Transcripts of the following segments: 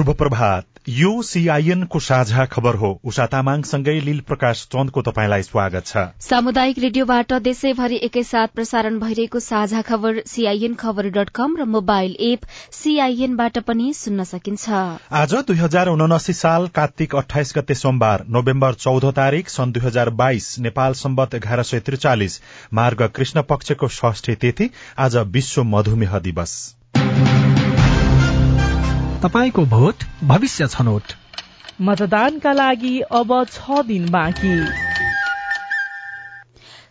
शुभ प्रभात यो सीआईएन को साझा खबर हो। उषा तामाङसँगै लील प्रकाश चन्दको तपाईँलाई स्वागत छ। सामुदायिक रेडियोबाट देशैभरि एकैसाथ प्रसारण भइरहेको साझा खबर सीआईएन खबर डट कम र मोबाइल एप सीआईएनबाट पनि सुन्न सकिन्छ। आज दुई हजार उनासी साल कार्तिक अठाइस गते सोमबार नोभेम्बर चौध तारीक सन् दुई हजार बाइस नेपाल सम्बत एघार सय त्रिचालिस मार्ग कृष्ण पक्षको षष्ठी तिथि आज विश्व मधुमेह दिवस। तपाईँको भोट भविष्य छनौट। मतदानका लागि अब छ दिन बाँकी।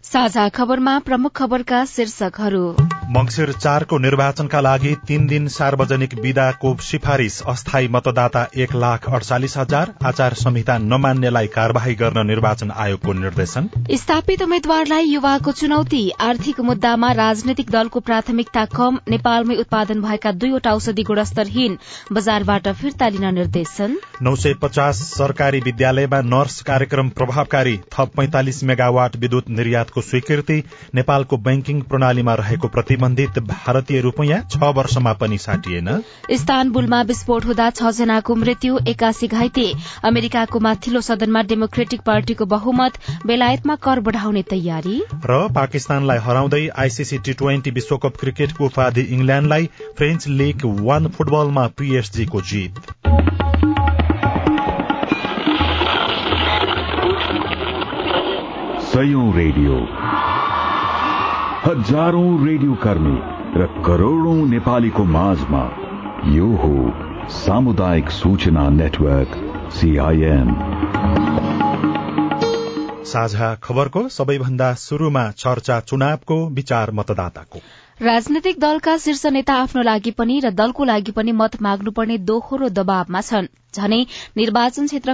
साझा खबरमा प्रमुख खबरका शीर्षकहरू। मंगिर चारको निर्वाचनका लागि तीन दिन सार्वजनिक विदाको सिफारिश अस्थायी मतदाता एक लाख अडचालिस हजार। आचार संहिता नमान्नेलाई कार्यवाही गर्न निर्वाचन आयोगको निर्देशन। स्थापित उम्मेद्वारलाई युवाको चुनौती। आर्थिक मुद्दामा राजनैतिक दलको प्राथमिकता कम। नेपालमै उत्पादन भएका दुईवटा औषधि गुणस्तरहीन बजारबाट फिर्ता लिन निर्देशन। नौ सय पचास सरकारी विद्यालयमा नर्स कार्यक्रम प्रभावकारी। थप पैंतालिस मेगावाट विद्युत निर्यातको स्वीकृति। नेपालको बैंकिङ प्रणालीमा रहेको प्रति प्रतिबन्धित भारतीय रूपियाँ छ वर्षमा पनि साटिएन। इस्तानबुलमा विस्फोट हुँदा छ जनाको मृत्यु एकासी घाइते। अमेरिकाको माथिल्लो सदनमा डेमोक्रेटिक पार्टीको बहुमत बेलायतमा कर बढ़ाउने तयारी। र पाकिस्तानलाई हराउँदै आईसीसी टी ट्वेन्टी विश्वकप क्रिकेटको उपाधि इंग्ल्याण्डलाई फ्रेन्च लीग वान फुटबलमा पीएसजीको जीत। रेडियो। हजारौं रेडियो कर्मी र करोड़ौं नेपालीको माझमा यो हो सामुदायिक सूचना नेटवर्क सीआईएन साझा खबरको सबैभन्दा शुरूमा चर्चा चुनावको विचार मतदाताको। राजनैतिक दलका शीर्ष नेता आफ्नो लागि पनि र दलको लागि पनि मत माग्नुपर्ने दोहोरो दबावमा छन्। झनै निर्वाचन क्षेत्र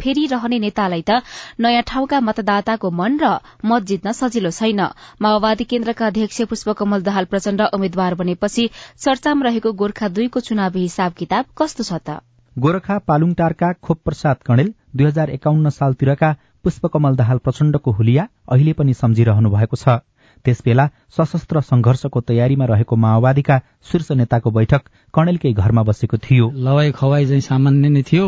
फेरिरहने नेतालाई त नयाँ ठाउँका मतदाताको मन र मत जित्न सजिलो छैन। माओवादी केन्द्रका अध्यक्ष पुष्पकमल दहाल प्रचण्ड उम्मेद्वार बनेपछि चर्चामा रहेको गोर्खा दुईको चुनावी हिसाब किताब कस्तो छ त? गोर्खा पालुङटारका खोप प्रसाद कणेल दुई हजार एकाउन्न सालतिरका पुष्पकमल दाहाल प्रचण्डको हुलिया अहिले पनि सम्झिरहनु भएको छ। त्यसबेला सशस्त्र संघर्षको तयारीमा रहेको माओवादीका शीर्ष नेताको बैठक कणेलकै घरमा बसेको थियो। लवाई खवाई चाहिँ सामान्य नै थियो।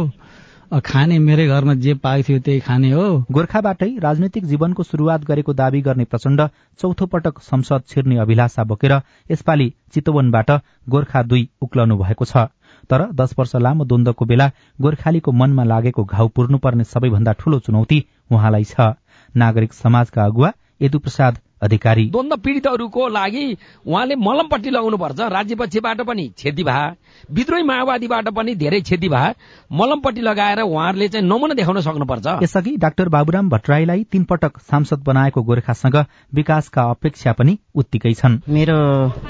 खाने मेरै घरमा जे पाएको थियो त्यही खाने हो। गोर्खाबाटै राजनैतिक जीवनको शुरूआत गरेको दावी गर्ने प्रचण्ड चौथो पटक संसद छिर्ने अभिलाषा बोकेर यसपालि चितवनबाट गोर्खा दुई उक्लनु भएको छ। तर दश वर्ष लामो द्वन्दको बेला गोर्खालीको मनमा लागेको घाउ पुर्नुपर्ने सबैभन्दा ठूलो चुनौती उहाँलाई छ। नागरिक समाजका अगुवा यदु प्रसाद अधिकारी। द्वन्द पीडितहरूको लागि उहाँले मलमपट्टि लगाउनु पर्छ राज्यपक्षबाट पनि क्षति भए विद्रोही माओवादीबाट पनि धेरै क्षति भए मलमपट्टि लगाएर उहाँहरूले चाहिँ नमुना देखाउन सक्नुपर्छ। यसअघि डाक्टर बाबुराम भट्टराईलाई तीन पटक सांसद बनाएको गोर्खासँग विकासका अपेक्षा पनि उत्तिकै छन्। मेरो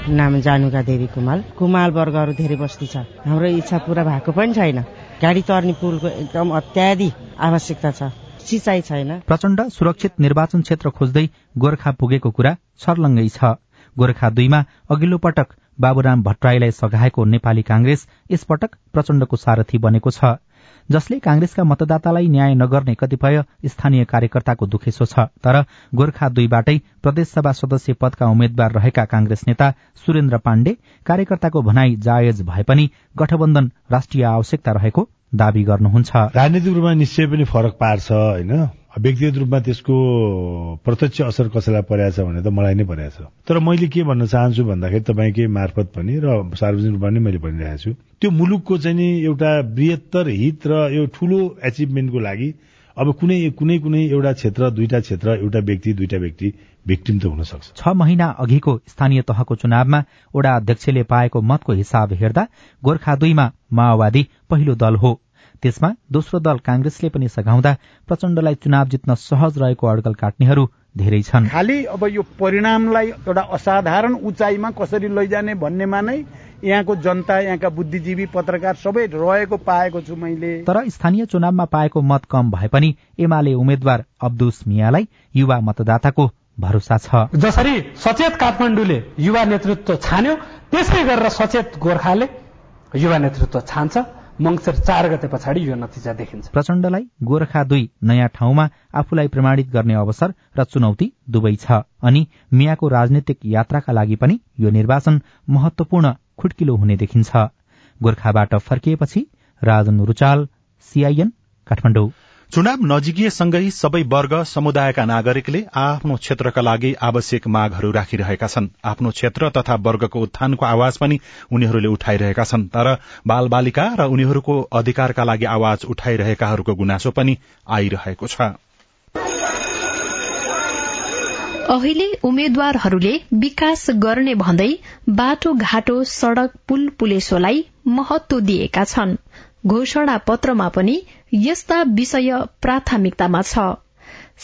नाम जानुका देवी कुमाल। कुमाल वर्गहरू धेरै बस्ती छ। हाम्रो इच्छा पूरा भएको पनि छैन। गाडी तर्ने पुलको एकदम अत्याधिक आवश्यकता छ। सिँचाइ छैन। प्रचण्ड सुरक्षित निर्वाचन क्षेत्र खोज्दै गोर्खा पुगेको कुरा छर्लङ्गै छ। गोर्खा दुईमा अघिल्लो पटक बाबुराम भट्टराईलाई सघाएको नेपाली कांग्रेस यसपटक प्रचण्डको सारथी बनेको छ जसले कांग्रेसका मतदातालाई न्याय नगर्ने कतिपय स्थानीय कार्यकर्ताको दुखेसो छ। तर गोर्खा दुईबाटै प्रदेशसभा सदस्य पदका उम्मेद्वार रहेका कांग्रेस नेता सुरेन्द्र पाण्डे कार्यकर्ताको भनाई जायज भए पनि गठबन्धन राष्ट्रिय आवश्यकता रहेको दावी गर्नुहुन्छ। राजनीतिक रूपमा निश्चय पनि फरक पार्छ होइन? व्यक्तिगत रूपमा त्यसको प्रत्यक्ष असर कसैलाई परेको छ भने त मलाई नै परेको छ। तर मैले के भन्न चाहन्छु भन्दाखेरि तपाईँकै मार्फत पनि र सार्वजनिक रूपमा नै मैले भनिरहेको छु। त्यो मुलुकको चाहिँ नि एउटा बृहत्तर हित र यो ठूलो एचिभमेन्टको लागि अब कुनै कुनै कुनै एउटा क्षेत्र दुईटा क्षेत्र एउटा व्यक्ति दुईटा व्यक्ति भिक्टिम त हुन सक्छ छ महिना अघिको स्थानीय तहको चुनावमा ओडा अध्यक्षले पाएको मतको हिसाब हेर्दा गोर्खा दुईमा माओवादी पहिलो दल हो। त्यसमा दोस्रो दल कांग्रेसले पनि सघाउँदा प्रचण्डलाई चुनाव जित्न सहज रहेको अड्कल काट्नेहरू धेरै छन्। खालि अब यो परिणामलाई एउटा असाधारण उचाइमा कसरी लैजाने भन्नेमा नै यहाँको जनता यहाँका बुद्धिजीवी पत्रकार सबै रहेको पाएको छु मैले। तर स्थानीय चुनावमा पाएको मत कम भए पनि एमाले उम्मेद्वार अब्दुस मियालाई युवा मतदाताको भरोसा छ। जसरी सचेत काठमाडौँले युवा नेतृत्व छान्यो त्यसै गरेर सचेत गोर्खाले युवा नेतृत्व छान्छ। मङ्सिर चार गते पछाडि यो नतिजा देखिन्छ। प्रचण्डलाई गोर्खा दुई नयाँ ठाउँमा आफूलाई प्रमाणित गर्ने अवसर र चुनौती दुवै छ। अनि मियाको राजनीतिक यात्राका लागि पनि यो निर्वाचन महत्वपूर्ण खुड्किलो हुने देखिन्छ। गोर्खाबाट फर्किएपछि राजन रुचाल सीआईएन काठमाडौँ। चुनाव नजिकिएसँगै सबै वर्ग समुदायका नागरिकले आफ्नो क्षेत्रका लागि आवश्यक मागहरू राखिरहेका छन्। आफ्नो क्षेत्र तथा वर्गको उत्थानको आवाज पनि उनीहरूले उठाइरहेका छन्। तर बाल बालिका र उनीहरूको अधिकारका लागि आवाज उठाइरहेकाहरूको गुनासो पनि आइरहेको छ। अहिले उम्मेद्वारहरूले विकास गर्ने भन्दै बाटो घाटो सड़क पुल पुलेसोलाई महत्व दिएका छन्। घोषणा पत्रमा पनि यस्ता विषय प्राथमिकतामा छ।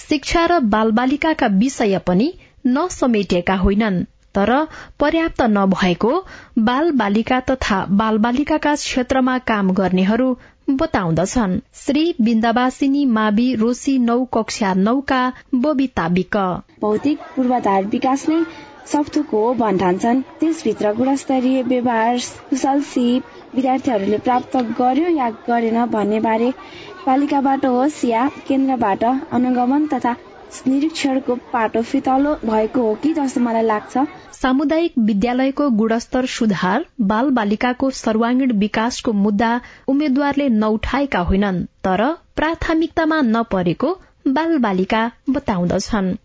शिक्षा र बालबालिकाका विषय पनि नसमेटिएका होइनन् तर पर्याप्त नभएको बाल बालिका तथा बालबालिकाका क्षेत्रमा काम गर्नेहरू बताउँदछन्। श्री बिन्दावासिनी मावि रोशी नौ कक्षा नौका बबिता विक भौतिक पूर्वाधार विकास नै हो भन्ठान्छन्। त्यसभित्र गुणस्तरीय व्यवहार कुशल सिप विद्यार्थीहरूले प्राप्त गर्यो या गरेन भन्ने बारे पालिकाबाट होस् या केन्द्रबाट अनुगमन तथा निरीक्षणको पाटो फितलो भएको हो कि जस्तो मलाई लाग्छ। सामुदायिक विद्यालयको गुणस्तर सुधार बाल बालिकाको सर्वाङ्गीण विकासको मुद्दा उम्मेद्वारले नउठाएका होइनन् तर प्राथमिकतामा नपरेको बाल बालिका बताउँदछन्।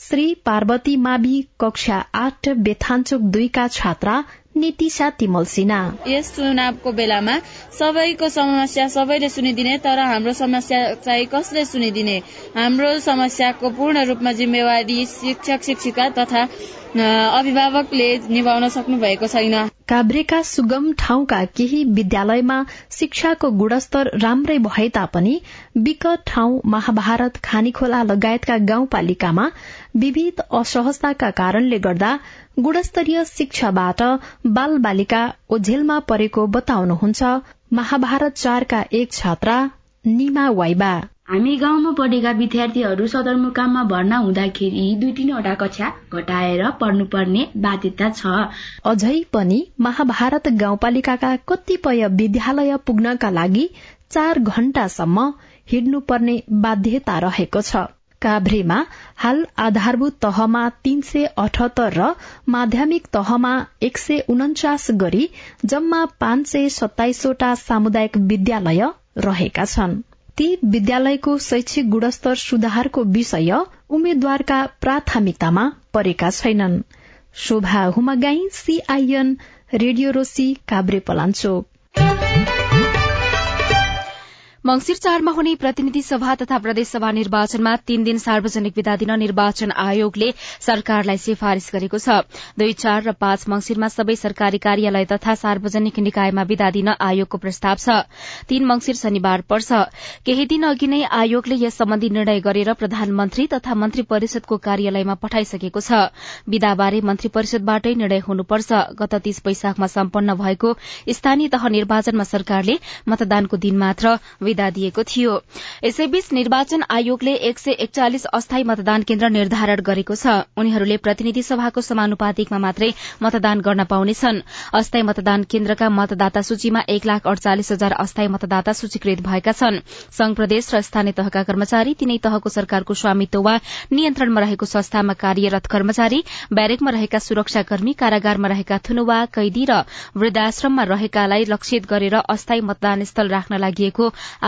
श्री पार्वती मावि कक्षा आठ बेथान्चोक दुईका छात्रा नितिशा तिमल सिन्हा यस चुनावको बेलामा सबैको समस्या सबैले सुनिदिने तर हाम्रो समस्या चाहिँ कसले सुनिदिने? हाम्रो समस्याको पूर्ण रूपमा जिम्मेवारी शिक्षक शिक्षिका तथा अभिभावकले निभाउन सक्नु भएको छैन। काभ्रेका सुगम ठाउँका केही विद्यालयमा शिक्षाको गुणस्तर राम्रै भए तापनि विकट ठाउँ महाभारत खानीखोला लगायतका गाउँपालिकामा विविध असहजताका कारणले गर्दा गुणस्तरीय शिक्षाबाट बाल बालिका ओझेलमा परेको बताउनुहुन्छ महाभारत चारका एक छात्रा निमा वाइबा। हामी गाउँमा पढेका विद्यार्थीहरू सदरमुकाममा भर्ना हुँदाखेरि दुई तीनवटा कक्षा घटाएर पढ्नुपर्ने बाध्यता छ। अझै पनि महाभारत गाउँपालिकाका कतिपय विद्यालय पुग्नका लागि चार घण्टासम्म हिँड्नुपर्ने बाध्यता रहेको छ। काभ्रेमा हाल आधारभूत तहमा तीन सय अठहत्तर र माध्यमिक तहमा एक सय उन्चास गरी जम्मा पाँच सय सत्ताइसवटा सामुदायिक विद्यालय रहेका छन्। ती विद्यालयको शैक्षिक गुणस्तर सुधारको विषय उम्मेद्वारका प्राथमिकतामा परेका छैनन्। Shobha Humagai CIN radio Roshi Kavre Palanchok. मंगिर चारमा हुने प्रतिनिधि सभा तथा प्रदेशसभा निर्वाचनमा तीन दिन सार्वजनिक विदा दिन निर्वाचन आयोगले सरकारलाई सिफारिश गरेको छ। दुई चार र पाँच मंगिरमा सबै सरकारी कार्यालय तथा सार्वजनिक निकायमा विदा दिन आयोगको प्रस्ताव छ। तीन मंगिर शनिबार पर्छ। केही दिन अघि नै आयोगले यस सम्बन्धी निर्णय गरेर प्रधानमन्त्री तथा मन्त्री परिषदको कार्यालयमा पठाइसकेको छ। विदाबारे मन्त्री परिषदबाटै निर्णय हुनुपर्छ। गत तीस वैशाखमा सम्पन्न भएको स्थानीय तह निर्वाचनमा सरकारले मतदानको दिन मात्र विदा दिएको थियो। यसैबीच निर्वाचन आयोगले एक सय एकचालिस अस्थायी मतदान केन्द्र निर्धारण गरेको छ। उनीहरूले प्रतिनिधि सभाको समानुपातिकमा मात्रै मतदान गर्न पाउनेछन् अस्थायी मतदान केन्द्रका मतदाता सूचीमा एक लाख अड़चालिस हजार अस्थायी मतदाता सूचीकृत भएका छन्। संघ प्रदेश र स्थानीय तहका कर्मचारी तिनै तहको सरकारको स्वामित्व वा नियन्त्रणमा रहेको संस्थामा कार्यरत कर्मचारी ब्यारेकमा रहेका सुरक्षाकर्मी कारागारमा रहेका थुनुवा कैदी र वृद्धाश्रममा रहेकालाई लक्षित गरेर अस्थायी मतदान स्थल राख्न लागि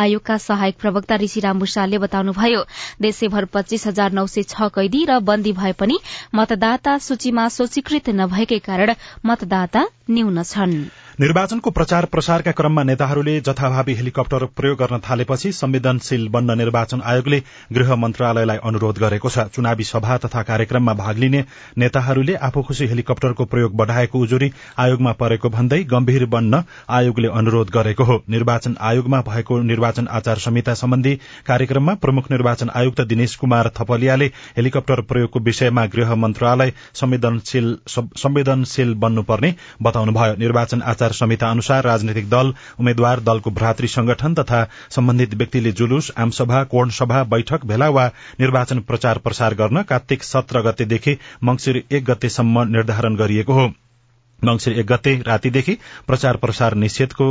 आयोगका सहायक प्रवक्ता ऋषिराम भूषालले बताउनुभयो देशैभर पच्चीस हजार नौ सय छ कैदी र बन्दी भए पनि मतदाता सूचीमा सूचीकृत नभएकै कारण मतदाता न्यून छन्। निर्वाचनको प्रचार प्रसारका क्रममा नेताहरूले जथाभावी हेलिकप्टर प्रयोग गर्न थालेपछि संवेदनशील बन्न निर्वाचन आयोगले गृह मन्त्रालयलाई अनुरोध गरेको छ। चुनावी सभा तथा कार्यक्रममा भाग लिने नेताहरूले आफू खुशी हेलिकप्टरको प्रयोग बढ़ाएको उजुरी आयोगमा परेको भन्दै गम्भीर बन्न आयोगले अनुरोध गरेको हो। निर्वाचन आयोगमा भएको निर्वाचन आचार संहिता सम्बन्धी कार्यक्रममा प्रमुख निर्वाचन आयुक्त दिनेश कुमार थपलियाले हेलिकप्टर प्रयोगको विषयमा गृह मन्त्रालय संवेदनशील बन्नुपर्ने बताउनुभयो। निर्वाचन आचार आचार संहिता अनुसार राजनैतिक दल उम्मेद्वार दलको भ्रातृ संगठन तथा सम्बन्धित व्यक्तिले जुलुस आमसभा कोणसभा बैठक भेला वा निर्वाचन प्रचार प्रसार गर्न कार्तिक सत्र गतेदेखि मंगिर एक गतेसम्म निर्धारण गरिएको हो। मंगिर एक गते रातिदेखि प्रचार प्रसार निषेधको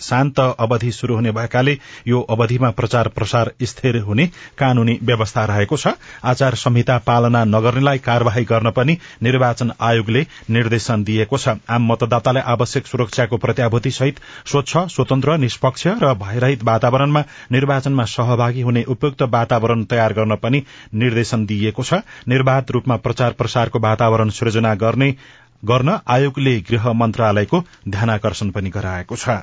शान्त अवधि शुरू हुने भएकाले यो अवधिमा प्रचार प्रसार स्थिर हुने कानूनी व्यवस्था रहेको छ। आचार संहिता पालना नगर्नेलाई कार्यवाही गर्न पनि निर्वाचन आयोगले निर्देशन दिएको छ। आम मतदातालाई आवश्यक सुरक्षाको प्रत्याभूति सहित स्वच्छ स्वतन्त्र निष्पक्ष र भयरहित वातावरणमा निर्वाचनमा सहभागी हुने उपयुक्त वातावरण तयार गर्न पनि निर्देशन दिइएको छ। निर्वाध रूपमा प्रचार प्रसारको वातावरण सृजना गर्ने गर्न आयोगले गृह मन्त्रालयको ध्यानकर्षण पनि गराएको छ।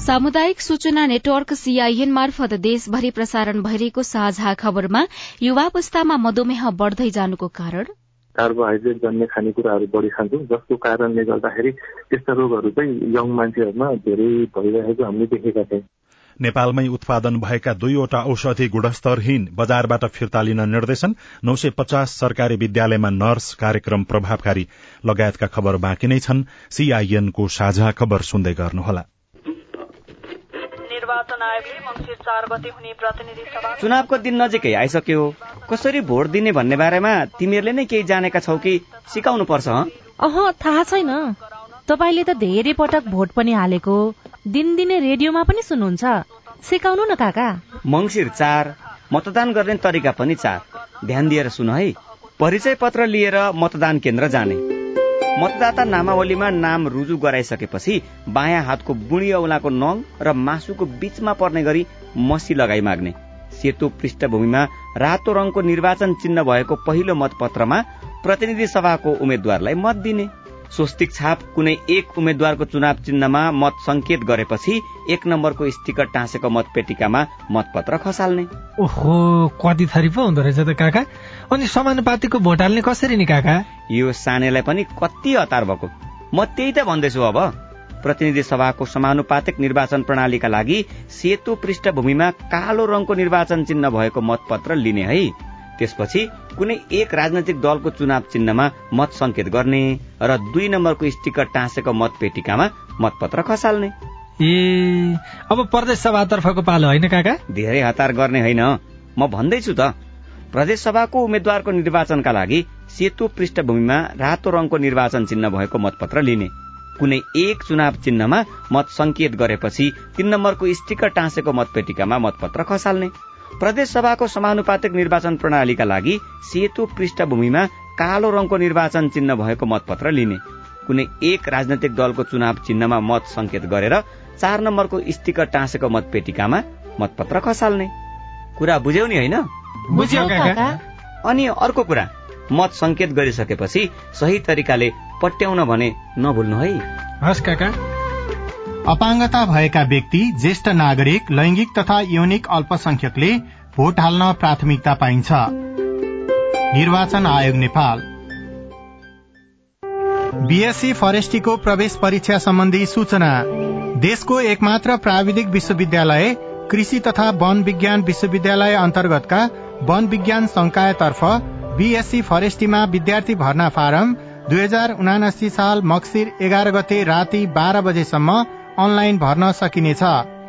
सामुदायिक सूचना नेटवर्क सीआईएन मार्फत देशभरि प्रसारण भइरहेको साझा खबरमा युवावस्थामा मधुमेह बढ़दै जानुको कारण कार्बोहाइड्रेट जन्ने खानेकुराहरू बढी खान्छौँ जसको कारणले गर्दाखेरि त्यस्ता रोगहरू चाहिँ यङ मान्छेहरूमा धेरै भइरहेको हामीले देखेका छौँ नेपालमै उत्पादन भएका दुईवटा औषधि गुणस्तरहीन बजारबाट फिर्ता लिन निर्देशन नौ सय पचास सरकारी विद्यालयमा नर्स कार्यक्रम प्रभावकारी। लगायतका खबर बाँकी नै छन्। सीआईएनको साझा खबर सुन्दै गर्नुहोला। निर्वाचन आयोगले मङ्सिर चार गते हुने प्रतिनिधि सभा चुनावको दिन नजिकै आइसक्यो। कसरी भोट दिने भन्ने बारेमा तिमीहरूले नै केही जानेका छौ कि सिकाउनु पर्छ अह थाहा छैन। तपाईँले त धेरै पटक भोट पनि हालेको। दिनदिनै रेडियोमा पनि सुन्नुहुन्छ। सिकाउनु न काका। मङ्सिर चार मतदान गर्ने तरिका पनि चार। ध्यान दिएर सुन है। परिचय पत्र लिएर मतदान केन्द्र जाने। मतदाता नामावलीमा नाम रुजु गराइसकेपछि बायाँ हातको बुढी औलाको नङ र मासुको बीचमा पर्ने गरी मसी लगाई माग्ने। सेतो पृष्ठभूमिमा रातो रङको निर्वाचन चिन्ह भएको पहिलो मतपत्रमा प्रतिनिधि सभाको उम्मेद्वारलाई मत दिने। स्वस्तिक छाप कुनै एक उम्मेद्वारको चुनाव चिन्हमा मत संकेत गरेपछि एक नम्बरको स्टिकर टाँसेको मतपेटिकामा मतपत्र खसाल्ने। ओहो कति थरी पो हुँदो रहेछ त काका। अनि समानुपातिको भोट हाल्ने कसरी नि काका? यो सानेलाई पनि कति हतार भएको? म त्यही त भन्दैछु अब। प्रतिनिधि सभाको समानुपातिक निर्वाचन प्रणालीका लागि सेतो पृष्ठभूमिमा कालो रङको निर्वाचन चिन्ह भएको मतपत्र लिने है। त्यसपछि कुनै एक राजनैतिक दलको चुनाव चिन्हमा मत संकेत गर्ने र दुई नम्बरको स्टिकर टाँसेको मतपेटिकामा मतपत्र खसाल्ने। ए अब प्रदेश सभातर्फको पालो होइन काका? धेरै हतार गर्ने होइन। म भन्दैछु त प्रदेश सभाको उम्मेद्वारको निर्वाचनका लागि सेतो पृष्ठभूमिमा रातो रङको निर्वाचन चिन्ह भएको मतपत्र लिने। कुनै एक चुनाव चिन्हमा मत संकेत गरेपछि तीन नम्बरको स्टिकर टाँसेको मतपेटिकामा मतपत्र खसाल्ने। प्रदेश सभाको समानुपातिक निर्वाचन प्रणालीका लागि सेतो पृष्ठभूमिमा कालो रङको निर्वाचन चिन्ह भएको मतपत्र लिने। कुनै एक राजनैतिक दलको चुनाव चिन्हमा मत संकेत गरेर चार नम्बरको स्टिकर टाँसेको मतपेटिकामा मतपत्र खसाल्ने। कुरा बुझ्यौ नि होइन? अनि अर्को कुरा मत संकेत गरिसकेपछि सही तरिकाले पट्याउन भने नभुल्नु है। हस् काका। अपाङ्गता भएका व्यक्ति ज्येष्ठ नागरिक लैंगिक तथा यौनिक अल्पसंख्यकले भोट हाल्न प्राथमिकता पाइन्छ। निर्वाचन आयोग नेपाल। बीएससी फरेस्टीको प्रवेश परीक्षा सम्बन्धी सूचना। देशको एकमात्र प्राविधिक विश्वविद्यालय कृषि तथा वन विज्ञान विश्वविद्यालय अन्तर्गतका वन विज्ञान संकायतर्फ बीएससी फरेस्टीमा विद्यार्थी भर्ना फारम दुई हजार उनासी साल मक्सिर एघार गते राति बाह्र बजेसम्म अनलाइन भर्न सकिनेछ।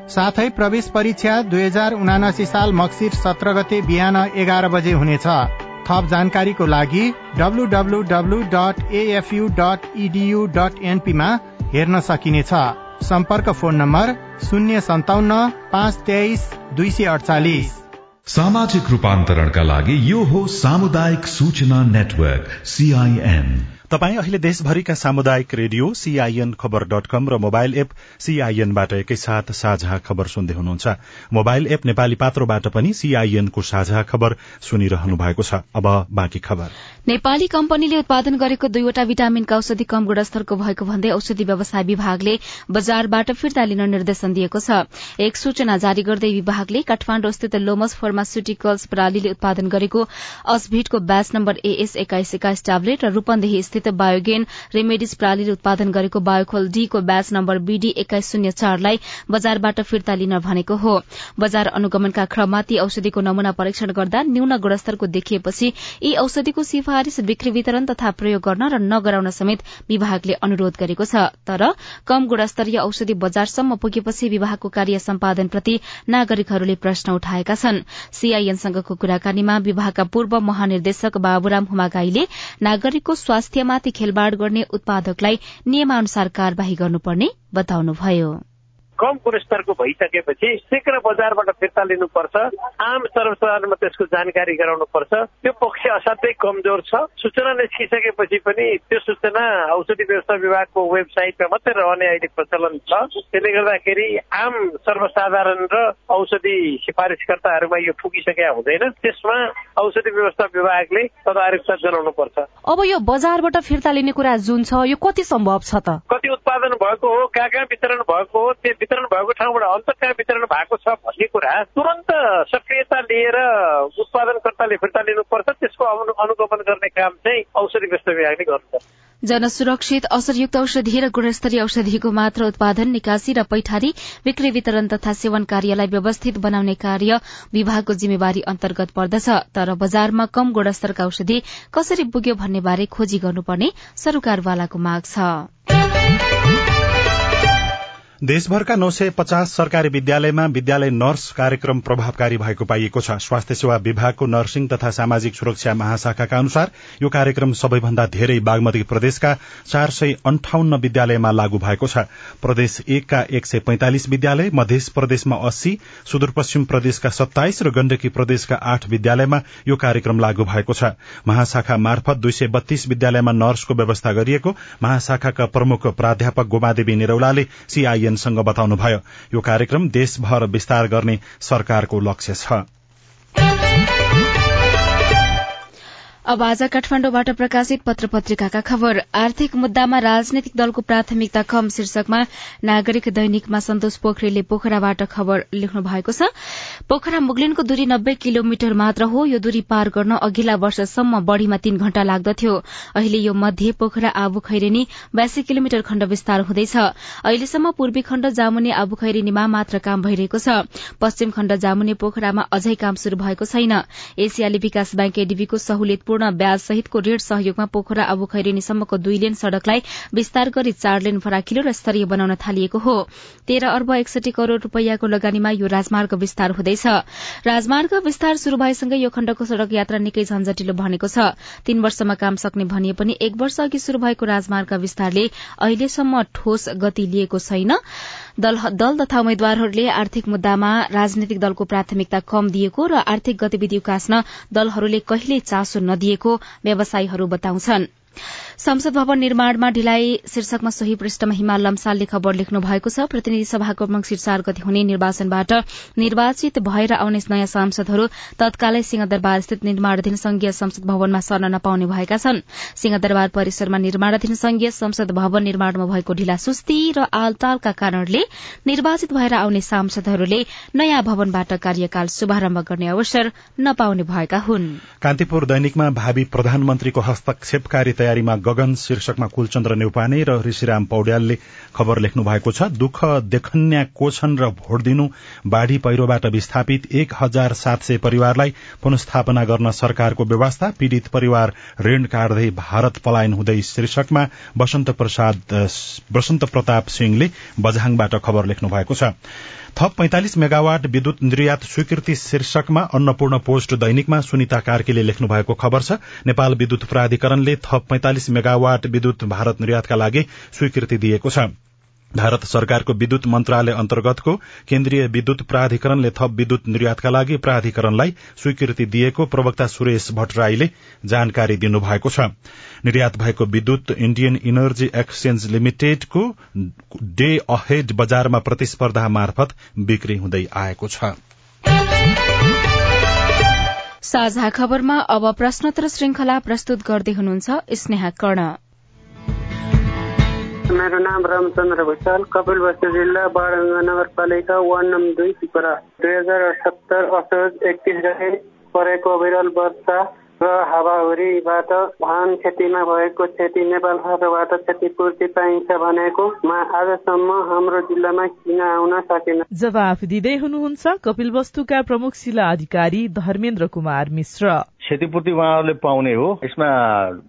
साथै प्रवेश परीक्षा दुई हजार उनासी साल मक्सिर सत्र गते बिहान एघार बजे हुनेछ। थप जानकारीको लागि डट एनपीमा हेर्न सकिनेछ। सम्पर्क फोन नम्बर शून्य सन्ताउन्न पाँच तेइस दुई सय अडचालिस सामाजिक रूपान्तरणका लागि यो हो सामुदायिक सूचना नेटवर्क सीआईएन तपाई अहिले देशभरिका सामुदायिक radio CIN Khabar dot com र मोबाइल एप सीआईएनबाट एकैसाथ साझा खबर सुन्दै हुनुहुन्छ। मोबाइल एप नेपाली पात्रोबाट पनि सीआईएनको साझा खबर सुनिरहनु भएको छ। अब बाँकी खबर। नेपाली कम्पनीले उत्पादन गरेको दुईवटा भिटामिनका औषधि कम गुणस्तरको भएको भन्दै औषधि व्यवसाय विभागले बजारबाट फिर्ता लिन निर्देशन दिएको छ। एक सूचना जारी गर्दै विभागले काठमाण्डु स्थित लोमस फार्मास्युटिकल्स प्रणालीले उत्पादन गरेको अस्भिटको ब्याच नम्बर एएस एक्काइस एक्काइस ट्याब्लेट र रूपन्देही स्थित बायोगेन रेमेडिस प्रणालीले उत्पादन गरेको बायोखोल डी को ब्याच नम्बर बीडी एक्काइस शून्य चारलाई बजारबाट फिर्ता लिन भनेको हो। बजार अनुगमनका क्रममा ती औषधिको नमूना परीक्षण गर्दा न्यून गुणस्तरको देखिएपछि यी औषधिको सिफारिश बिक्री वितरण तथा प्रयोग गर्न र नगराउन समेत विभागले अनुरोध गरेको छ। तर कम गुणस्तरीय औषधि बजारसम्म पुगेपछि विभागको कार्य सम्पादनप्रति नागरिकहरूले प्रश्न उठाएका छन्। सीआईएनसँगको कुराकानीमा विभागका पूर्व महानिर्देशक बाबुराम हुमागाईले नागरिकको स्वास्थ्यमा माथि खेलवाड़ गर्ने उत्पादकलाई नियमानुसार कार्यवाही गर्नुपर्ने बताउनुभयो। कम गुणस्तरको भइसकेपछि शीघ्र बजारबाट फिर्ता लिनुपर्छ। आम सर्वसाधारणमा त्यसको जानकारी गराउनुपर्छ। त्यो पक्ष असाध्यै कमजोर छ। सूचना निस्किसकेपछि पनि त्यो सूचना औषधि व्यवस्था विभागको वेबसाइटमा मात्रै रहने अहिले प्रचलन छ। त्यसले गर्दाखेरि आम सर्वसाधारण र औषधि सिफारिसकर्ताहरूमा यो पुगिसकेका हुँदैन। त्यसमा औषधि व्यवस्था विभागले तदारुकता जनाउनु पर्छ अब यो बजारबाट फिर्ता लिने कुरा जुन छ यो कति सम्भव छ त? कति उत्पादन भएको हो कहाँ कहाँ वितरण भएको हो त्यो वितरण भएको ठाउँबाट अन्त कहाँ वितरण भएको छ भन्ने कुरा तुरन्त सक्रियता लिएर उत्पादनकर्ताले फिर्ता लिनुपर्छ। त्यसको अनुगमन गर्ने काम चाहिँ औषधि व्यवस्था विभागले गर्नुपर्छ। जनसुरक्षित असरयुक्त औषधि र गुणस्तरीय औषधिको मात्र उत्पादन निकासी र पैठारी बिक्री वितरण तथा सेवन कार्यलाई व्यवस्थित बनाउने कार्य विभागको जिम्मेवारी अन्तर्गत पर्दछ। तर बजारमा कम गुणस्तरका औषधि कसरी पुग्यो भन्ने बारे खोजी गर्नुपर्ने सरकारवालाको माग छ। देशभरका नौ सय पचास सरकारी विद्यालयमा विद्यालय नर्स कार्यक्रम प्रभावकारी भएको पाइएको छ। स्वास्थ्य सेवा विभागको नर्सिङ तथा सामाजिक सुरक्षा महाशाखाका अनुसार यो कार्यक्रम सबैभन्दा धेरै बागमती प्रदेशका चार सय अन्ठाउन्न विद्यालयमा लागू भएको छ। प्रदेश एकका एक सय पैंतालिस विद्यालय मध्य प्रदेशमा अस्सी सुदूरपश्चिम प्रदेशका सत्ताइस र गण्डकी प्रदेशका आठ विद्यालयमा यो कार्यक्रम लागू भएको छ। महाशाखा मार्फत दुई सय बत्तीस विद्यालयमा नर्सको व्यवस्था गरिएको महाशाखाका प्रमुख प्राध्यापक गोमादेवी निरौलाले सीआईएन सँग बताउनुभयो यो कार्यक्रम देशभर विस्तार गर्ने सरकारको लक्ष्य छ। अब आज काठमाण्डुबाट प्रकाशित पत्र पत्रिकाका खबर। आर्थिक मुद्दामा राजनैतिक दलको प्राथमिकता कम शीर्षकमा नागरिक दैनिकमा सन्तोष पोखरेलले पोखराबाट खबर लेख्नु भएको छ। पोखरा मुगलिनको दूरी नब्बे किलोमिटर मात्र हो। यो दूरी पार गर्न अघिल्ला वर्षसम्म बढ़ीमा तीन घण्टा लाग्दथ्यो। अहिले यो मध्ये पोखरा आबु खैरेनी बयासी किलोमिटर खण्ड विस्तार हुँदैछ। अहिलेसम्म पूर्वी खण्ड जामुने आबु खैरेनीमा मात्र काम भइरहेको छ। पश्चिम खण्ड जामुने पोखरामा अझै काम शुरू भएको छैन। एसियाली विकास ब्याङ्क एडीबीको सहुलियतपूर्ण ब्याज सहितको ऋण सहयोगमा पोखरा अबु खैरेनीसम्मको दुई लेन सड़कलाई विस्तार गरी चार लेन फराकिलो र स्तरीय बनाउन थालिएको हो। तेह्र अर्ब एकसठी करोड़ रूपियाँको लगानीमा यो राजमार्ग विस्तार हुँदैछ। राजमार्ग विस्तार शुरू भएसँगै यो खण्डको सड़क यात्रा निकै झन्झटिलो भनेको छ। तीन वर्षमा काम सक्ने भनिए पनि एक वर्ष अघि शुरू भएको राजमार्ग विस्तारले अहिलेसम्म ठोस गति लिएको छैन। दल, तथा उम्मेद्वारहरूले आर्थिक मुद्दामा राजनैतिक दलको प्राथमिकता कम दिएको र आर्थिक गतिविधि उकास्न दलहरूले कहिल्यै चासो नदिएको व्यवसायीहरू बताउँछन्। संसद भवन निर्माणमा ढिलाइ शीर्षकमा सोही पृष्ठमा हिमाल लम्सालले खबर लेख्नु भएको छ। प्रतिनिधि सभाको मंगिर चार गति हुने निर्वाचनबाट निर्वाचित भएर आउने नयाँ सांसदहरू तत्कालै सिंहदरबार स्थित निर्माणाधीन संघीय संसद भवनमा सर्न नपाउने भएका छन्। सिंहदरबार परिसरमा निर्माणाधीन संघीय संसद भवन निर्माणमा भएको ढिला सुस्ती र आलतालका कारणले निर्वाचित भएर आउने सांसदहरूले नयाँ भवनबाट कार्यकाल शुभारम्भ गर्ने अवसर नपाउने भएका हुन्। कान्तिपुर दैनिकमा भावी प्रधानमन्त्रीको हस्तक्षेपकारी तयारीमा गगन शीर्षकमा कुलचन्द्र नेउपाने र ऋषिराम पौड्यालले खबर लेख्नु भएको छ दुःख देखन्या कोछन् र भोट दिनु बाढ़ी पहिरोबाट विस्थापित एक हजार सात सय परिवारलाई पुनस्थापना गर्न सरकारको व्यवस्था पीड़ित परिवार ऋण काट्दै भारत पलायन हुँदै शीर्षकमा वसन्त प्रसाद प्रताप सिंहले बझाङबाट खबर लेख्नु भएको छ। थप पैंतालिस मेगावाट विद्युत निर्यात स्वीकृति शीर्षकमा अन्नपूर्ण पोस्ट दैनिकमा सुनिता कार्कीले लेख्नु भएको खबर छ। नेपाल विद्युत प्राधिकरणले थप पैंतालिस मेगावाट विद्युत भारत निर्यातका लागि स्वीकृति दिएको छ। भारत सरकारको विद्युत मन्त्रालय अन्तर्गतको केन्द्रीय विद्युत प्राधिकरणले थप विद्युत निर्यातका लागि प्राधिकरणलाई स्वीकृति दिएको प्रवक्ता सुरेश भट्टराईले जानकारी दिनुभएको छ। निर्यात भएको विद्युत इण्डियन इनर्जी एक्सचेन्ज लिमिटेडको डे अहेड बजारमा प्रतिस्पर्धा मार्फत बिक्री हुँदै आएको छ। साझा खबरमा अब प्रश्नोत्तर श्रृंखला प्रस्तुत गर्दै हुनुहुन्छ स्नेहा कर्ण। मेरो नाम रामचन्द्र भूषाल कपिलवस्तु जिल्ला बारङ्गा नगरपालिका वार्ड नम्बर दुई पिपरा दुई हजार सत्तर असोज एकतिस गते परेको विरल वर्षा र हावाहुरीबाट धान खेतीमा भएको क्षति नेपाल सरकारबाट क्षतिपूर्ति पाइन्छ भनेको आजसम्म हाम्रो जिल्लामा किन आउन सकेन? जवाफ दिँदै हुनुहुन्छ कपिल वस्तुका प्रमुख शिला अधिकारी धर्मेन्द्र कुमार मिश्र। क्षतिपूर्ति उहाँहरूले पाउने हो। यसमा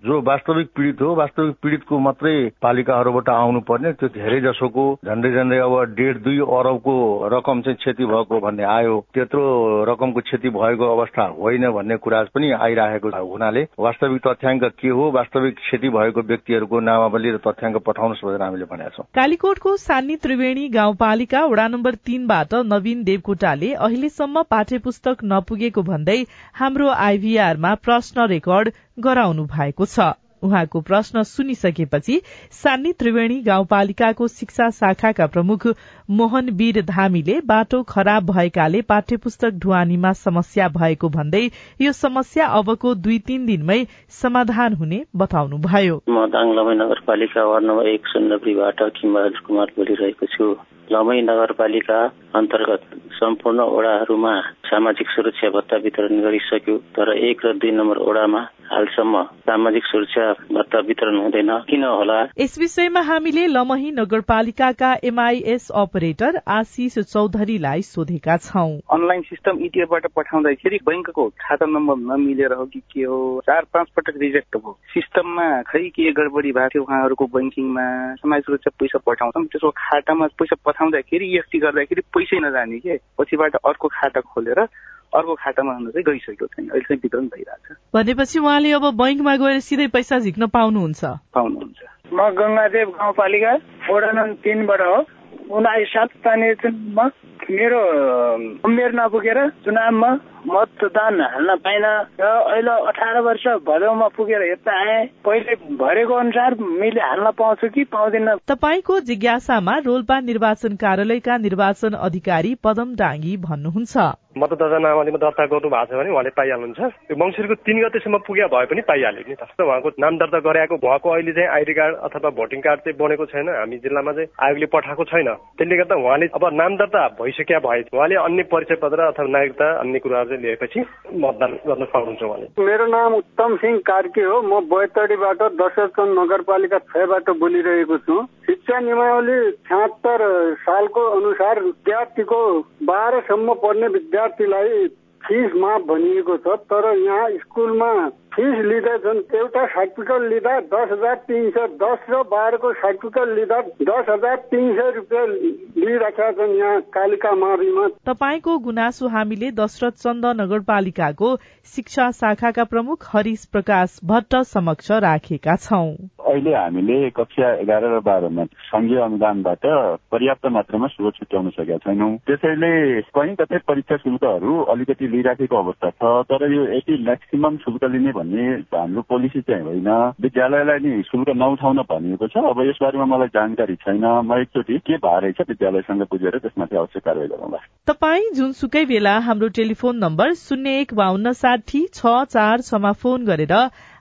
जो वास्तविक पीड़ित हो वास्तविक पीड़ितको मात्रै पालिकाहरूबाट आउनु पर्ने त्यो धेरै जसोको झन्डै झन्डै अब डेढ दुई अरबको रकम चाहिँ क्षति भएको भन्ने आयो। त्यत्रो रकमको क्षति भएको अवस्था होइन भन्ने कुरा पनि आइरहेको हुनाले। वास्तविक तथ्याङ्क के हो वास्तविक क्षति भएको व्यक्तिहरूको नामावली र तथ्याङ्क पठाउनुहोस् भनेर हामीले भनेका छौँ। कालीकोटको सानी त्रिवेणी गाउँपालिका वडा नम्बर तीनबाट नवीन देवकोटाले अहिलेसम्म पाठ्य पुस्तक नपुगेको भन्दै हाम्रो आइभीआर आधारमा प्रश्न रेकर्ड गराउनु भएको छ। उहाँको प्रश्न सुनिसकेपछि सान्नी त्रिवेणी गाउँपालिकाको शिक्षा शाखाका प्रमुख मोहन वीर धामीले बाटो खराब भएकाले पाठ्य पुस्तक ढुवानीमा समस्या भएको भन्दै यो समस्या अबको दुई तीन दिनमै समाधान हुने बताउनुभयो। म दाङलमै नगरपालिका वार्ड नम्बर एक सुन्दरीबाट किमबहादुर कुमार बोलिरहेको छु। लमै नगरपालिका अन्तर्गत सम्पूर्ण ओडाहरूमा सामाजिक सुरक्षा भत्ता वितरण गरिसक्यो तर एक र दुई नम्बर ओडामा हालसम्म सामाजिक सुरक्षा भत्ता वितरण हुँदैन। किन होला? यस विषयमा हामीले लमही नगरपालिकाका एमआईएस अपरेटर आशिष चौधरीलाई सोधेका छौं। अनलाइन सिस्टम इटिएफबाट पठाउँदाखेरि बैंकको खाता नम्बर नमिलेर हो कि के हो चार पाँच पटक रिजेक्ट भयो। सिस्टममा खै के गडबडी भएको थियो उहाँहरूको बैंकिङमा समाज सुरक्षा पैसा पठाउँछौँ त्यसको खातामा पैसा पठाउँदाखेरि इएफटी गर्दाखेरि पैसै नजाने के? पछिबाट अर्को खाता खोलेर अर्को खातामा हुन चाहिँ गइसकेको छैन। अहिले चाहिँ वितरण भइरहेछ। भनेपछि उहाँले अब बैङ्कमा गएर सिधै पैसा झिक्न पाउनुहुन्छ। पाउनुहुन्छ। म गङ्गादेव गाउँपालिका वडा नम्बर तिनबाट हो। उन्नाइस सात निर्वाचनमा मेरो उमेर नपुगेर चुनावमा मतदान हाल्न पाइन। र अहिले अठार वर्ष भदौमा पुगेर यता आए। पहिले भरेको अनुसार मैले हाल्न पाउँछु कि पाउँदिन। तपाईँको जिज्ञासामा रोल्पा निर्वाचन कार्यालयका निर्वाचन अधिकारी पदम डाङ्गी भन्नुहुन्छ। मतदाता नामावलीमा दर्ता गर्नु भएको छ भने उहाँले पाइहाल्नुहुन्छ। त्यो मङ्सिरको तिन गतेसम्म पुग्या भए पनि पाइहाल्यो नि त। उहाँको नाम दर्ता गराएको भएको अहिले चाहिँ आइडी कार्ड अथवा भोटिङ कार्ड चाहिँ बनेको छैन। हामी जिल्लामा चाहिँ आयोगले पठाएको छैन। त्यसले गर्दा उहाँले अब नाम दर्ता भइसक्या भए उहाँले अन्य परिचय पत्र अथवा नागरिकता अन्य कुराहरू चाहिँ लिएपछि मतदान गर्न सक्नुहुन्छ उहाँले मेरो नाम उत्तम सिंह कार्के हो। म बैतडीबाट दशरथन नगरपालिका छबाट बोलिरहेको छु। शिक्षा नियमावली छ्यात्तर सालको अनुसार विद्यार्थीको बाह्रसम्म पढ्ने विद्यार्थीलाई फिस माफ भनिएको छ। तर यहाँ स्कुलमा फिस लिँदैछन् एउटा सर्टिफिकेट लिँदा दस हजार तिन सय दस र बाह्रको सर्टिफिकेट लिँदा दस हजार तिन सय रुपियाँ लिइराखेका छन् यहाँ कालिका माविमा तपाईँको गुनासो हामीले दशरथ चन्द नगरपालिकाको शिक्षा शाखाका प्रमुख हरिश प्रकाश भट्ट समक्ष राखेका छौं। अहिले हामीले कक्षा एघार र बाह्रमा संघीय अनुदानबाट पर्याप्त मात्रामा शुल्क छुट्याउन सकेका छैनौँ। त्यसैले कहीँ कतै परीक्षा शुल्कहरू अलिकति लिइराखेको अवस्था छ तर यो यति म्याक्सिमम शुल्क लिने भन्ने हाम्रो पोलिसी चाहिँ होइन। विद्यालयलाई नि शुल्क नउठाउन भनिएको छ। अब यसबारेमा मलाई जानकारी छैन। म एकचोटि के भएर छ विद्यालयसँग बुझेर त्यसमाथि अवश्य कारवाही गरौँला। तपाईँ जुनसुकै बेला हाम्रो टेलिफोन नम्बर शून्य एक बान्न साठी छ चार छमा फोन गरेर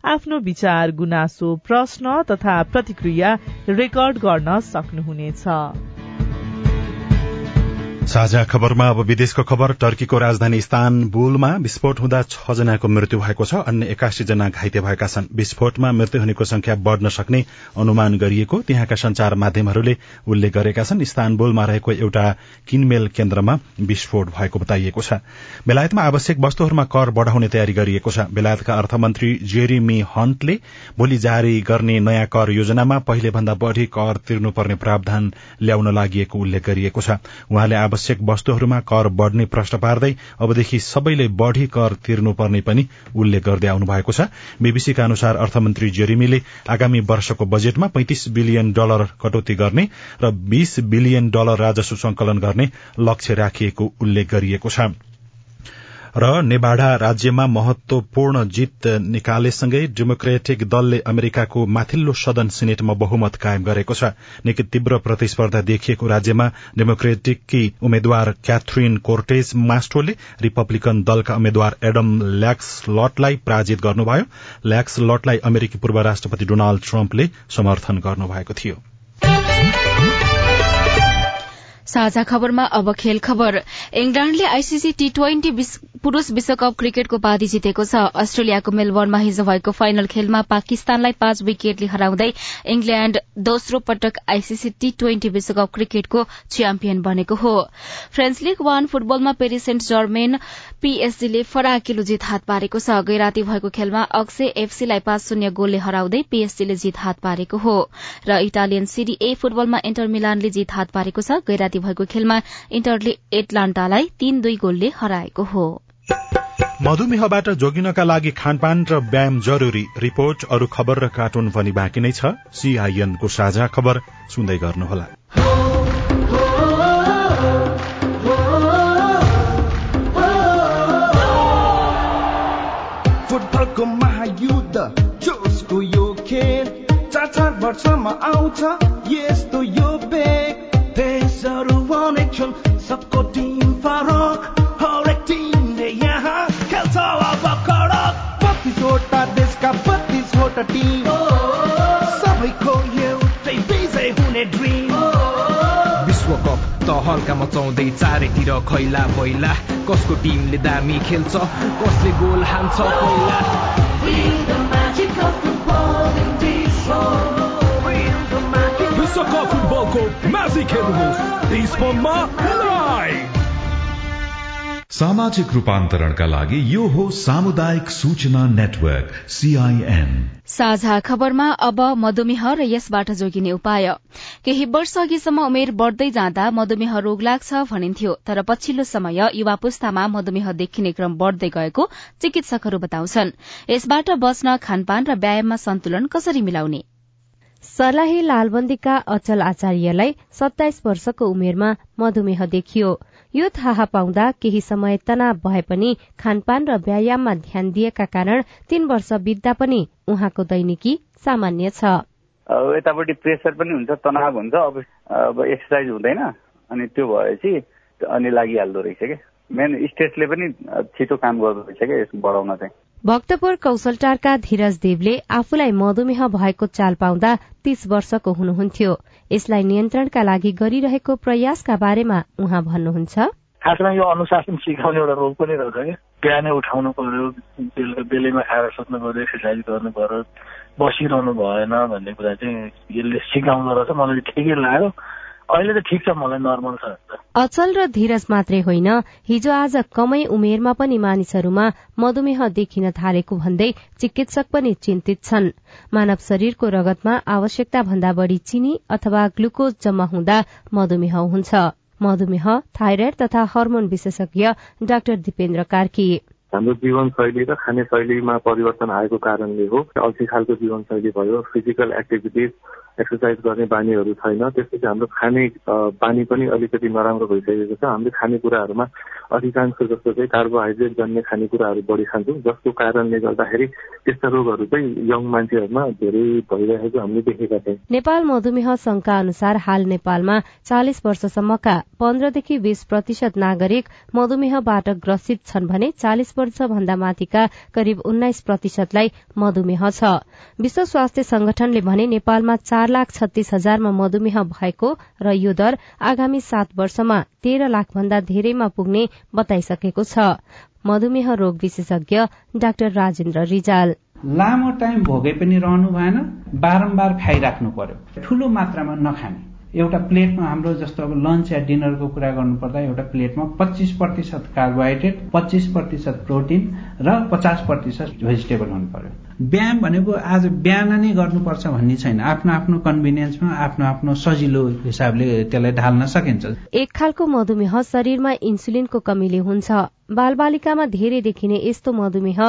आफ्नो विचार गुनासो प्रश्न तथा प्रतिक्रिया रेकर्ड गर्न सक्नुहुनेछ। साझा खबरमा अब विदेशको खबर टर्कीको राजधानी इस्तानबुलमा विस्फोट हुँदा छ जनाको मृत्यु भएको छ। अन्य एकासी जना घाइते भएका छन्। विस्फोटमा मृत्यु हुनेको संख्या बढ़न सक्ने अनुमान गरिएको त्यहाँका संचार माध्यमहरूले उल्लेख गरेका छन्। इस्तानबुलमा रहेको एउटा किनमेल केन्द्रमा विस्फोट भएको बताइएको छ। बेलायतमा आवश्यक वस्तुहरूमा कर बढ़ाउने तयारी गरिएको छ। बेलायतका अर्थमन्त्री जेरिमी हन्टले भोलि जारी गर्ने नयाँ कर योजनामा पहिले भन्दा बढ़ी कर तिर्नुपर्ने प्रावधान ल्याउन लागि उल्लेख गरिएको छ। उहाँले आवश्यक वस्तुहरूमा कर बढ़ने प्रश्न पार्दै अबदेखि सबैले बढ़ी कर तिर्नुपर्ने पनि उल्लेख गर्दै आउनु भएको छ। बीबीसीका अनुसार अर्थमन्त्री जेरिमीले आगामी वर्षको बजेटमा पैंतिस बिलियन डलर कटौती गर्ने र बीस बिलियन डलर राजस्व संकलन गर्ने लक्ष्य राखिएको उल्लेख गरिएको छ। र नेवाडा राज्यमा महत्वपूर्ण जीत निकालेसँगै डेमोक्रेटिक दलले अमेरिकाको माथिल्लो सदन सिनेटमा बहुमत कायम गरेको छ। निकै तीव्र प्रतिस्पर्धा देखिएको राज्यमा डेमोक्रेटिककी उम्मेद्वार क्याथरिन कोर्टेज मास्ट्रोले रिपब्लिकन दलका उम्मेद्वार एडम ल्याक्स लटलाई पराजित गर्नुभयो। ल्याक्स लटलाई अमेरिकी पूर्व राष्ट्रपति डोनाल्ड ट्रम्पले समर्थन गर्नुभएको थियो। साझा खबरमा अब खेल खबर। इङ्ल्याण्डले आईसीसी टी ट्वेन्टी पुरूष विश्वकप क्रिकेटको उपाधि जितेको छ। अस्ट्रेलियाको मेलबर्नमा हिजो भएको फाइनल खेलमा पाकिस्तानलाई पाँच विकेटले हराउँदै इङ्ल्याण्ड दोस्रो पटक आईसीसी टी ट्वेन्टी विश्वकप क्रिकेटको च्याम्पियन बनेको हो। फ्रेन्च लीग वान फुटबलमा पेरिस सेन्ट जर्मेन पीएसजीले फराकिलो जित हात पारेको छ। गैराती भएको खेलमा अक्से एफसीलाई पाँच शून्य गोलले हराउँदै पीएसजीले जित हात पारेको हो। र इटालियन सिरी ए फुटबलमा इन्टर मिलानले जित हात पारेको छ। गैराती भएको खेलमा इन्टरले एटलान्टालाई तीन दुई गोलले हराएको हो। मधुमेहबाट जोगिनका लागि खानपान र व्यायाम जरूरी। रिपोर्ट अरू खबर र कार्टुन पनि बाँकी नै छ। सीआईएनको साझा खबर सुन्दै गर्नुहोला। फुटबलको महायुद्ध जोसको यो खेल। चार चार वर्षमा आउँछ यस्तो यो बेग देशहरू अनेक छन् सबको टिम फरक हरेक टिमले यहाँ खेल्छ अब कडक बत्तिसवटा देशका बत्तिसवटा टिम सबैको एउटै विजय हुने ड्रिम विश्वकप त हल्का मचाउँदै चारैतिर खैला पहिला कसको टिमले दामी खेल्छ कसले गोल हान्छ पहिला विश्वकप फुटबलको म्याजिक लाइभ सामाजिक रूपान्तरणका लागि यो हो सामुदायिक सूचना नेटवर्क सीआईएन साझा खबरमा अब मधुमेह र यसबाट जोगिने उपाय। केही वर्ष अघिसम्म उमेर बढ़दै जाँदा मधुमेह रोग लाग्छ भनिन्थ्यो तर पछिल्लो समय युवा पुस्तामा मधुमेह देखिने क्रम बढ़दै गएको चिकित्सकहरू बताउँछन्। यसबाट बच्न खानपान र व्यायाममा सन्तुलन कसरी मिलाउने? सर्लाही लालबन्दीका अचल आचार्यलाई सत्ताइस वर्षको उमेरमा मधुमेह देखियो। यो थाहा पाउँदा केही समय तनाव भए पनि खानपान र व्यायाममा ध्यान दिएका कारण तीन वर्ष बित्दा पनि उहाँको दैनिकी सामान्य छ। यतापट्टि प्रेसर पनि हुन्छ तनाव हुन्छ अब एक्सर्साइज हुँदैन अनि त्यो भएपछि अनि लागिहाल्दो रहेछ क्या मेन स्टेटले पनि छिटो काम गर्दो रहेछ क्या यसको बढाउन चाहिँ। भक्तपुर कौशलटारका धीरज देवले आफूलाई मधुमेह भएको चाल पाउँदा तीस वर्षको हुनुहुन्थ्यो। यसलाई नियन्त्रणका लागि गरिरहेको प्रयासका बारेमा उहाँ भन्नुहुन्छ। खासमा यो अनुशासन सिकाउने एउटा रोग पनि रहेछ क्या बिहानै उठाउनु पर्यो बेलुका बेलैमा खाएर सुत्नु पर्यो एक्सर्साइज गर्नु पर्यो बसिरहनु भएन भन्ने कुरा चाहिँ यसले सिकाउँदो रहेछ। मलाई ठिकै लाग्यो। अहिले त ठिक छ मलाई नर्मल छ अचल र धीरज मात्रै होइन हिजो आज कमै उमेरमा पनि मानिसहरूमा मधुमेह देखिन थालेको भन्दै चिकित्सक पनि चिन्तित छन्। मानव शरीरको रगतमा आवश्यकता भन्दा बढ़ी चिनी अथवा ग्लुकोज जम्मा हुँदा मधुमेह हुन्छ। मधुमेह थाइराइड तथा हर्मोन विशेषज्ञ डाक्टर दिपेन्द्र कार्की। हाम्रो जीवनशैली र खाने शैलीमा परिवर्तन आएको कारणले हो अल्छी खालको जीवनशैली भयो फिजिकल एक्टिभिटिज एक्सर्साइज गर्ने बानीहरू छैन। त्यसपछि हाम्रो खाने बानी पनि अलिकति नराम्रो भइसकेको छ। हामीले खानेकुराहरूमा अधिकांश जस्तो चाहिँ कार्बोहाइड्रेट जन्ने खानेकुराहरू बढी खान्छौँ। जसको कारणले गर्दाखेरि त्यस्ता रोगहरू चाहिँ यङ मान्छेहरूमा धेरै भइरहेको हामीले देखेका छौँ। नेपाल मधुमेह संघका अनुसार हाल नेपालमा चालिस वर्षसम्मका पन्ध्रदेखि बीस प्रतिशत नागरिक मधुमेहबाट ग्रसित छन् भने चालिस वर्ष भन्दा माथिका करिब उन्नाइस प्रतिशतलाई मधुमेह छ। विश्व स्वास्थ्य संगठनले भने नेपालमा चार लाख छत्तीस हजारमा मधुमेह भएको र यो दर आगामी सात वर्षमा तेह्र लाख भन्दा धेरैमा पुग्ने बताइसकेको छ। मधुमेह रोग विशेषज्ञ डाक्टर राजेन्द्र रिजाल। लामो टाइम भोगै पनि रहनु भएन बारम्बार खाइराख्नु पर्यो। ठूलो मात्रामा नखाने। एउटा प्लेटमा हाम्रो जस्तो अब लन्च या डिनरको कुरा गर्नुपर्दा एउटा प्लेटमा पच्चिस प्रतिशत कार्बोहाइड्रेट पच्चिस प्रतिशत प्रोटिन र पचास प्रतिशत भेजिटेबल हुनु पर्यो व्यायाम भनेको आज बिहान नै गर्नुपर्छ भन्ने छैन। आफ्नो आफ्नो कन्भिनियन्समा आफ्नो आफ्नो सजिलो हिसाबले त्यसलाई ढाल्न सकिन्छ। एक खालको मधुमेह शरीरमा इन्सुलिनको कमीले हुन्छ। बालबालिकामा धेरै देखिने यस्तो मधुमेह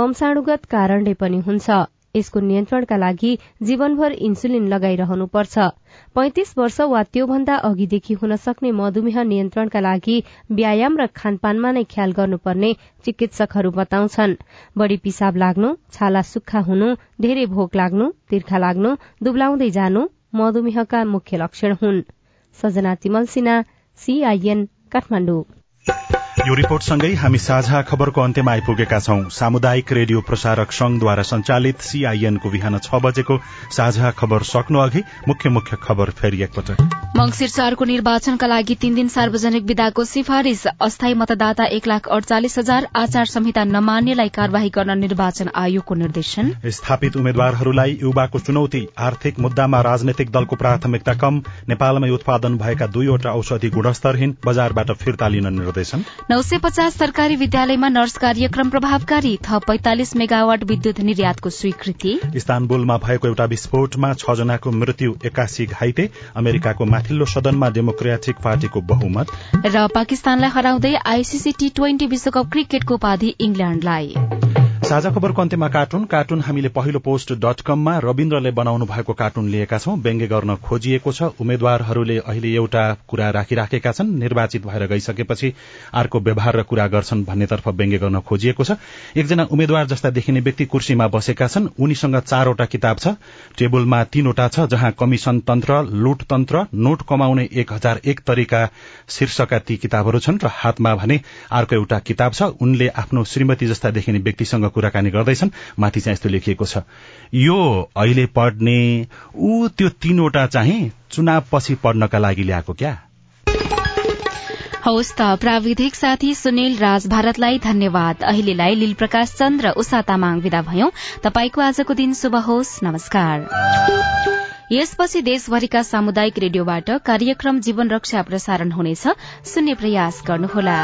वंशाणुगत कारणले पनि हुन्छ। यसको नियन्त्रणका लागि जीवनभर इन्सुलिन लगाइरहनुपर्छ। पैंतिस वर्ष वा त्योभन्दा अघिदेखि हुन सक्ने मधुमेह नियन्त्रणका लागि व्यायाम र खानपानमा नै ख्याल गर्नुपर्ने चिकित्सकहरू बताउँछन्। बढ़ी पिसाब लाग्नु छाला सुक्खा हुनु धेरै भोक लाग्नु तिर्खा लाग्नु दुब्लाउँदै जानु मधुमेहका मुख्य लक्षण हुन्। सजना तिमल सिन्हा सीआईएन काठमाडौँ। यो रिपोर्टसँगै हामी साझा खबरको अन्त्यमा आइपुगेका छौं। सामुदायिक रेडियो प्रसारक संघद्वारा संचालित सीआईएनको बिहान छ बजेको साझा खबर सक्नु अघि मुख्य मुख्य खबर फेरि एकपटक। मंगिर चारको निर्वाचनका लागि तीन दिन सार्वजनिक विदाको सिफारिश अस्थायी मतदाता एक लाख अडचालिस हजार आचार संहिता नमान्नेलाई कार्यवाही गर्न निर्वाचन आयोगको निर्देशन। स्थापित उम्मेद्वारहरूलाई युवाको चुनौती। आर्थिक मुद्दामा राजनैतिक दलको प्राथमिकता कम। नेपालमै उत्पादन भएका दुईवटा औषधि गुणस्तरहीन बजारबाट फिर्ता लिन निर्देशन। नौ सय पचास सरकारी विद्यालयमा नर्स कार्यक्रम प्रभावकारी थप पैंतालिस मेगावाट विद्युत निर्यातको स्वीकृति। इस्तानबुलमा भएको एउटा विस्फोटमा छ जनाको मृत्यु एक्कासी घाइते अमेरिकाको माथिल्लो सदनमा डेमोक्रेटिक पार्टीको बहुमत। र पाकिस्तानलाई हराउँदै आईसीसी टी ट्वेन्टी विश्वकप क्रिकेटको उपाधि इंग्ल्याण्डलाई साझा खबरको अन्त्यमा कार्टुन कार्टुन हामीले पहिलो पोस्ट डट कममा रविन्द्रले बनाउनु भएको कार्टुन लिएका छौं। व्यङ्ग्य गर्न खोजिएको छ। उम्मेद्वारहरूले अहिले एउटा कुरा राखिराखेका छन्। निर्वाचित भएर गइसकेपछि अर्को व्यवहार र कुरा गर्छन् भन्नेतर्फ व्यङ्ग्य गर्न खोजिएको छ। एकजना उम्मेद्वार जस्ता देखिने व्यक्ति कुर्सीमा बसेका छन्। उनीसँग चारवटा किताब छ। टेबलमा तीनवटा छ जहाँ कमिशन तन्त्र लुट तन्त्र नोट कमाउने एक हजार एक तरिका शीर्षकका ती किताबहरू छन् र हातमा भने अर्को एउटा किताब छ। उनले आफ्नो श्रीमती जस्ता देखिने व्यक्तिसँग कुराकानी गर्दैछन्। माथि चाहिँ यस्तो लेखिएको छ। यो अहिले पढ्ने ऊ त्यो तीनवटा चाहिँ चुनाव पछि पढ्नका लागि ल्याएको क्या? हवस् त प्राविधिक साथी सुनिल राज भारतलाई धन्यवाद। अहिलेलाई लील प्रकाश चन्द र उषा तामाङ विदा भयौं। तपाईँको आजको दिन शुभ होस्। नमस्कार। यसपछि देशभरिका सामुदायिक रेडियोबाट कार्यक्रम जीवन रक्षा प्रसारण हुनेछ। सुन्ने प्रयास गर्नुहोला।